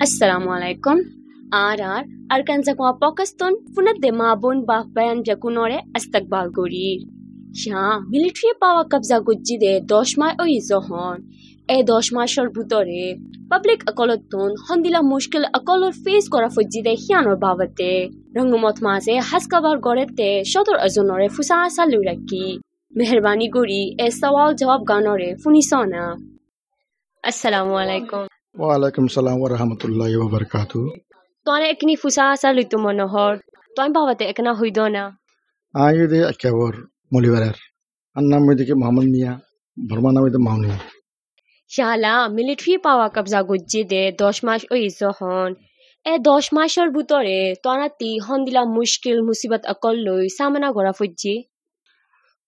Assalamu alaikum. Arar arkan zakwa Pakistan funat de mabun bah bayan jakunore astakbal gori. Ya military পাওয়া কবজা গুজ্জি দে দশ মাস ওই John এ দশ মাসের ভিতরে পাবলিক আকলতন হন্দিলা মুশকিল আকলর ফেস করা ফজ্জি দে হিয়ানোর বাবতে রঙ্গমত মাঝে হাসকাবার গড়েতে সদর অজনরে ফুসা সালু রাখি মেহরবানি করি এ সওয়াল জবাব গানরে ফুনিসনা আসসালামু আলাইকুম ওয়ালাইকুম সালাম ওয়া রাহমাতুল্লাহি ওয়া বারাকাতু তোনে একনি ফুসা সালু তো মনোহর। তোন বাবতে একনা হইদ না আয়ুদে আকেবর মলিবারের। আন্নাম মেদিকে মোহাম্মদ মিয়া বর্মা নামে মাউনি শালা মিলিটারি পাওয়া কবজা গুজ্জি দে দশ মাস ওই জহন। এ দশ মাসের ভিতরে তনাতি হন্দিলা মুশকিল মুসিবত অকল লই সামনা গড়া ফুজ্জি।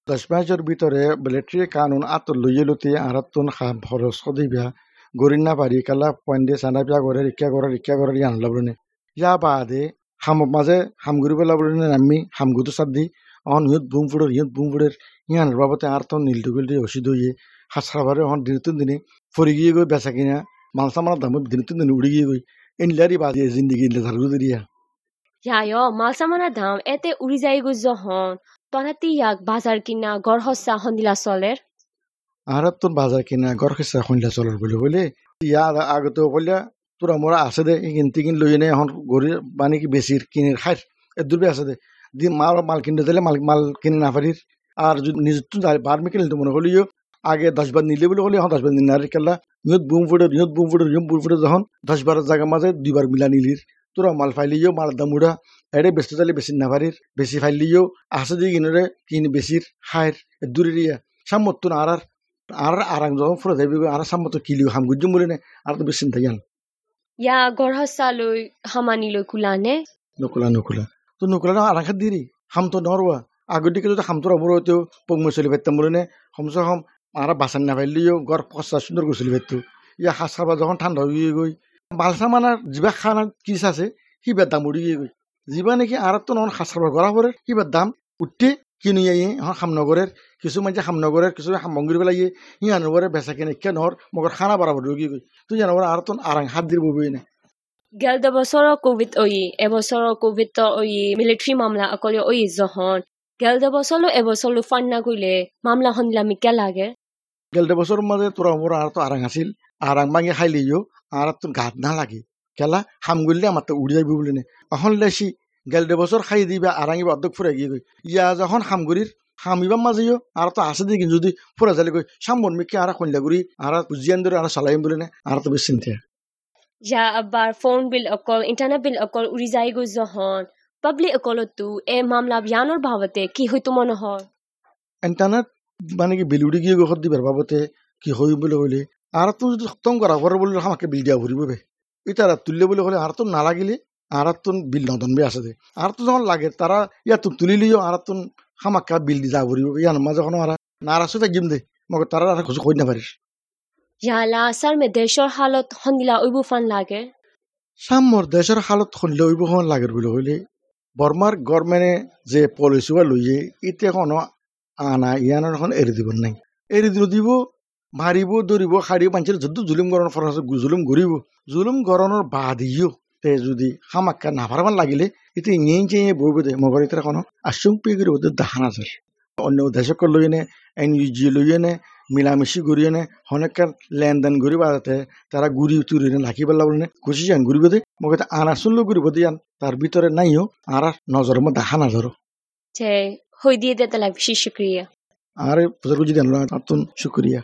দশ মাসের ভিতরে মিলিটারি কানুন আত লইয়েলুতি আরাতুন খাম খরচ সদিবিয়া গরিন না পারি কালা পয়েন্টে সানা পিয়া করে রিক্কা করে রিক্কা করে ইয়ান লাবলনে ইয়া বাদে হাম মাঝে হাম ঘুরিব লাবলনে নামি হাম গুতো সাদি অন ইয়ত বুম ফুড়ের ইয়ত বুম ফুড়ের ইয়ান বাবতে আর তো নীল টুকুল হসি দইয়ে হাসরাবারে হন দিনতুন দিনে ফরি গিয়ে গই বেচা কিনা মালসা মালা দাম দিনতুন দিনে উড়ি গিয়ে গই এনলারি বাদে জিন্দিগি ইনলে ধারু দিরিয়া ইয়ায় মাল সামানা দাম এতে উড়ি যাই গো জহন তনাতি ইয়াক বাজার কিনা গড় হসা হন্দিলা চলের আর বাজার কিনা, ঘর খেসা শুনলে চলর বলে বলে ইয়া আগতে বললে তোরা মোরা আছে দে, ইগিন তিগিন লই নে, এখন গরি মানে কি বেশি কিনে খাই এ দূরবে আছে দে। দি মাল মাল কিনতে দিলে মাল মাল কিনে না পারির। আর যদি নিজের তো বার মিকেল তো মনে হলিও আগে দশ বার নিলে বলে হলে এখন দশ বার নিলে আর কেলা। নিয়ত বুম ফুটে, নিয়ত বুম ফুটে নিয়ম বুম ফুটে যখন দশ বারের জায়গা মাঝে দুইবার মিলা নিলির। তোরা মাল ফাইলিও, মাল দাম উড়া। এড়ে বেশি চাইলে বেশি না পারির। বেশি ফাইলিও, আছে দিয়ে কিনে কিনে বেশির হায়ের দূরে দিয়া সামর্থ আর আর আৰু আৰাং জং ফুৰা আৰু চামতো কিলিও হামগুত যাম বুলি নে আৰু তো বেছি চিন্তা ইয়া গঢ়াচা লৈ সামানি লৈ কোলা নে নোকোলা নোকোলা। তো নোকোলা নহয় আৰাখাত দিৰি হামটো নৰোৱা আগত দিকে যদি হামটো ৰবৰ হয় তেওঁ পগ মই চলি পাতাম বুলি নে সমস্য হম আৰু বাচান নাভাৰিলেও গড় পচা সুন্দৰ গৈছিলি পাতো ইয়া সাজ খাব যখন ঠাণ্ডা হৈ গৈ বালচা খানা কিচ আছে সি বাৰ দাম উৰি গৈ গৈ। যিবা নেকি আৰু তো নহয় সাজ খাব গৰা পৰে সি বাৰ দাম উঠি। কিনি আইয়ে এখন হামনগরের কিছু মানুষ হামনগরের কিছু হামঙ্গির বেলা ইয়ে ইয়ানগরের বেচা কিনে কে নহর মগর খানা বাড়াবার ঢুকি গই তুই জানবার আর তো আরাং হাত দিয়ে বই না? গেল দে বছর কোভিড ওই এবছর কোভিড তো ওই মিলিটারি মামলা অকলে ওই জহন। গেল দে বছর এবছর ফান না কইলে মামলা হন্দিলা মিকা লাগে। গেলতে বছর মাঝে তোরা মোর আর তো আরাং আছিল। আরাং ভাঙে খাইলিও আর তো গাত না লাগে কেলা হাম গলিলে আমার তো উড়ি যাবি বলে নে। এখন লেসি গেলতে বছর খাই দিবা আরাঙিবা অর্ধেক ফুরে গিয়ে গই ইয়া যখন হামগুড়ির হামিবা মাঝেও আর তো আছে দিকে যদি ফুরা যালে গই সামন মিকে আর কন্যাগুড়ি আর বুঝিয়ান ধরে আর চালাইম বলে নে আর তো বেশ চিন্তা যা আবার ফোন বিল অকল ইন্টারনেট বিল অকল উড়ি যাই গো জহন পাবলিক অকলতো এ মামলা বিয়ানোর ভাবতে কি হইতো মনে হয় ইন্টারনেট মানে কি বিল উড়ি গিয়ে গখত দিবার বাবতে কি হই বলে হইলে আর তো যদি খতম করা করে বলে আমাকে বিল দিয়া ভরিব এটা তুললে বলে হলে আর তো না লাগিলে আর তো বিল নদন বে আছে দে। আর তো যখন লাগে তারা ইয়া তুলি তুলিলিও আর তো হামাক্কা বিল দি যা ভরিব ইয়ান মাঝে কোনো আর নারা সুফে গিম দে মগর তারা আর কিছু কই না পারিস ইয়ালা আসার মে দেশর হালত হন্দিলা ওইবু ফান লাগে। সামর দেশের হালত খুললে ওইব হন লাগে বলে হইলে বর্মার গভর্নমেন্টে যে পলিসি বা লইয়ে এতিয়া কোনো আনা ইয়ানোর এখন এৰি দিব নাই। এৰি দিল দিব মাৰিব দৌৰিব সাৰিব মানুহে যদি জুলুম গৰণৰ ফৰ জুলুম ঘূৰিব জুলুম গৰণৰ বাদিও তে যদি হামাক্কা নাভারবার লাগিলে এতে ইয়ে চেয়ে বইব দে মগর এটা কোনো আশঙ্ক পেয়ে করে ওদের দেখা নাযার অন্য দেশক লই নে এন ইউ জি লই নে মিলামিশি ঘুরিয়ে নে অনেককার লেনদেন ঘুরি বাজাতে তারা ঘুরি তুরি নে লাখি পেলা বলে খুশি যান ঘুরিব দে মগে আনা শুনলো ঘুরিব দিয়ান তার ভিতরে নাইও আর নজর দেখা নাজর যে হই দিয়ে দে তালা বেশি শুক্রিয়া আর বুঝি দেন নতুন শুক্রিয়া।